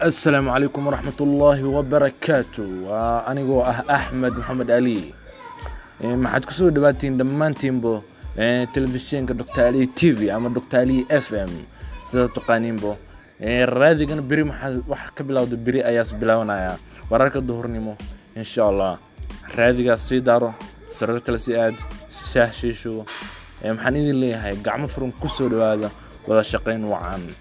asalaamu calaykum waraxmat ullaahi wabarakaatu. Waa anigoo ah axmed maxamed ali. Eh, maxaad ku soo dhawaatiin dhammaantiinbo eh, telefishinka doctor ali t v ama doctor ali f m. Sidaa taqaaniinbo eh, raadigana beri wax ka bilowda beri ayaas bilaabanaya. Wararka duhurnimo insha allah raadigaas sii daaro sariirtale si aad shaah shiisho maxaan idin leeyahay gacmo furan ku soo dhawaada wada shaqayn wacan.